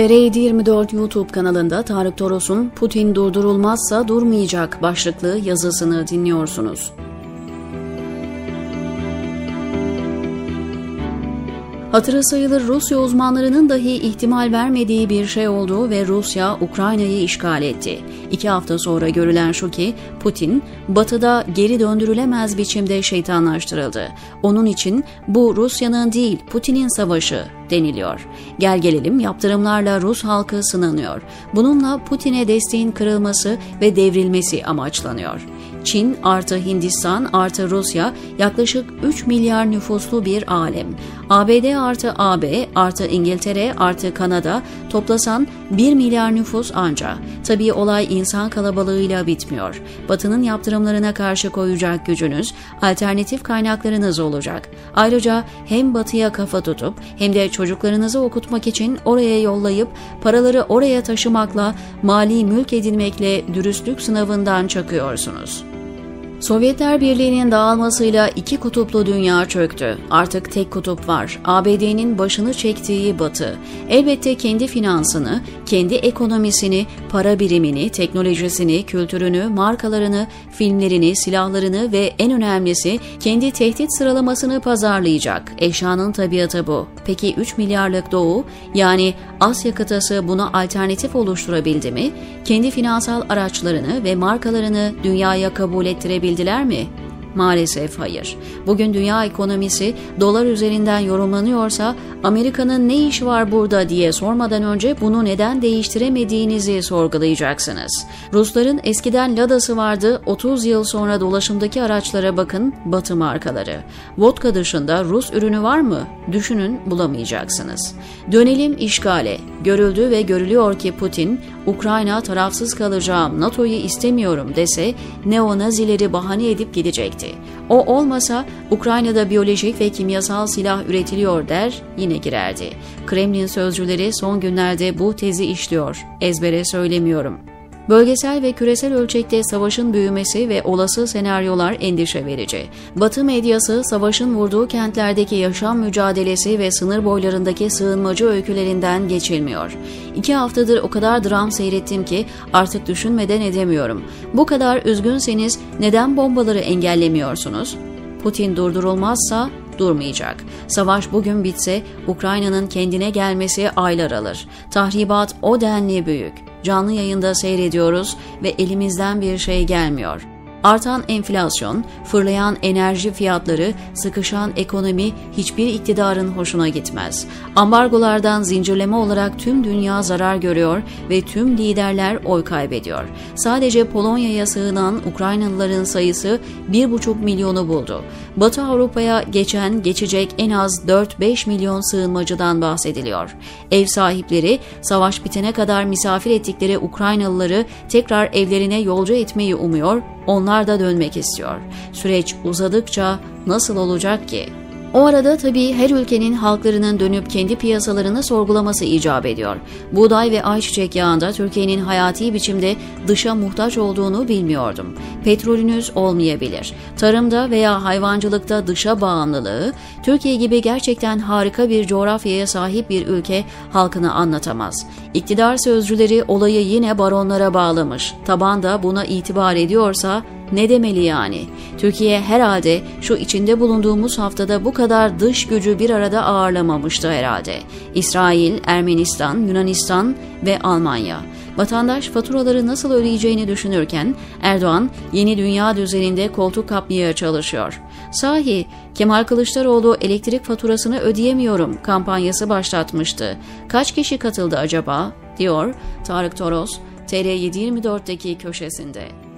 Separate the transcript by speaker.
Speaker 1: TR724 YouTube kanalında Tarık Toros'un Putin durdurulmazsa durmayacak başlıklı yazısını dinliyorsunuz. Hatırı sayılır Rusya uzmanlarının dahi ihtimal vermediği bir şey oldu ve Rusya Ukrayna'yı işgal etti. İki hafta sonra görülen şu ki Putin batıda geri döndürülemez biçimde şeytanlaştırıldı. Onun için bu Rusya'nın değil Putin'in savaşı deniliyor. Gel gelelim yaptırımlarla Rus halkı sınanıyor. Bununla Putin'e desteğin kırılması ve devrilmesi amaçlanıyor. Çin artı Hindistan artı Rusya yaklaşık 3 milyar nüfuslu bir alem. ABD artı AB artı İngiltere artı Kanada toplasan 1 milyar nüfus anca. Tabii olay insan kalabalığıyla bitmiyor. Batı'nın yaptırımlarına karşı koyacak gücünüz, alternatif kaynaklarınız olacak. Ayrıca hem Batı'ya kafa tutup hem de çocuklarınızı okutmak için oraya yollayıp paraları oraya taşımakla, mali mülk edinmekle dürüstlük sınavından çakıyorsunuz. Sovyetler Birliği'nin dağılmasıyla iki kutuplu dünya çöktü. Artık tek kutup var. ABD'nin başını çektiği Batı. Elbette kendi finansını, kendi ekonomisini, para birimini, teknolojisini, kültürünü, markalarını, filmlerini, silahlarını ve en önemlisi kendi tehdit sıralamasını pazarlayacak. Eşyanın tabiatı bu. Peki 3 milyarlık Doğu yani Asya kıtası buna alternatif oluşturabildi mi? Kendi finansal araçlarını ve markalarını dünyaya kabul ettirebildiler mi? Maalesef hayır. Bugün dünya ekonomisi dolar üzerinden yorumlanıyorsa Amerika'nın ne işi var burada diye sormadan önce bunu neden değiştiremediğinizi sorgulayacaksınız. Rusların eskiden Lada'sı vardı 30 yıl sonra dolaşımdaki araçlara bakın batı markaları. Vodka dışında Rus ürünü var mı? Düşünün bulamayacaksınız. Dönelim işgale. Görüldü ve görülüyor ki Putin Ukrayna tarafsız kalacağım, NATO'yu istemiyorum dese neo-nazileri bahane edip gidecekti. O olmasa Ukrayna'da biyolojik ve kimyasal silah üretiliyor der, yine girerdi. Kremlin sözcüleri son günlerde bu tezi işliyor. Ezbere söylemiyorum. Bölgesel ve küresel ölçekte savaşın büyümesi ve olası senaryolar endişe verici. Batı medyası savaşın vurduğu kentlerdeki yaşam mücadelesi ve sınır boylarındaki sığınmacı öykülerinden geçilmiyor. İki haftadır o kadar dram seyrettim ki artık düşünmeden edemiyorum. Bu kadar üzgünseniz neden bombaları engellemiyorsunuz? Putin durdurulmazsa durmayacak. Savaş bugün bitse Ukrayna'nın kendine gelmesi aylar alır. Tahribat o denli büyük. Canlı yayında seyrediyoruz ve elimizden bir şey gelmiyor. Artan enflasyon, fırlayan enerji fiyatları, sıkışan ekonomi hiçbir iktidarın hoşuna gitmez. Ambargolardan zincirleme olarak tüm dünya zarar görüyor ve tüm liderler oy kaybediyor. Sadece Polonya'ya sığınan Ukraynalıların sayısı 1,5 milyonu buldu. Batı Avrupa'ya geçen geçecek en az 4-5 milyon sığınmacıdan bahsediliyor. Ev sahipleri savaş bitene kadar misafir ettikleri Ukraynalıları tekrar evlerine yolcu etmeyi umuyor, onlar da dönmek istiyor. Süreç uzadıkça nasıl olacak ki? O arada tabii her ülkenin halklarının dönüp kendi piyasalarını sorgulaması icap ediyor. Buğday ve ayçiçek yağında Türkiye'nin hayati biçimde dışa muhtaç olduğunu bilmiyordum. Petrolünüz olmayabilir. Tarımda veya hayvancılıkta dışa bağımlılığı, Türkiye gibi gerçekten harika bir coğrafyaya sahip bir ülke halkını anlatamaz. İktidar sözcüleri olayı yine baronlara bağlamış. Taban da buna itibar ediyorsa ne demeli yani? Türkiye herhalde şu içinde bulunduğumuz haftada bu kadar dış gücü bir arada ağırlamamıştı herhalde. İsrail, Ermenistan, Yunanistan ve Almanya. Vatandaş faturaları nasıl ödeyeceğini düşünürken Erdoğan yeni dünya düzeninde koltuk kapmaya çalışıyor. Sahi Kemal Kılıçdaroğlu elektrik faturasını ödeyemiyorum kampanyası başlatmıştı. Kaç kişi katıldı acaba? diyor Tarık Toros TR724'deki köşesinde.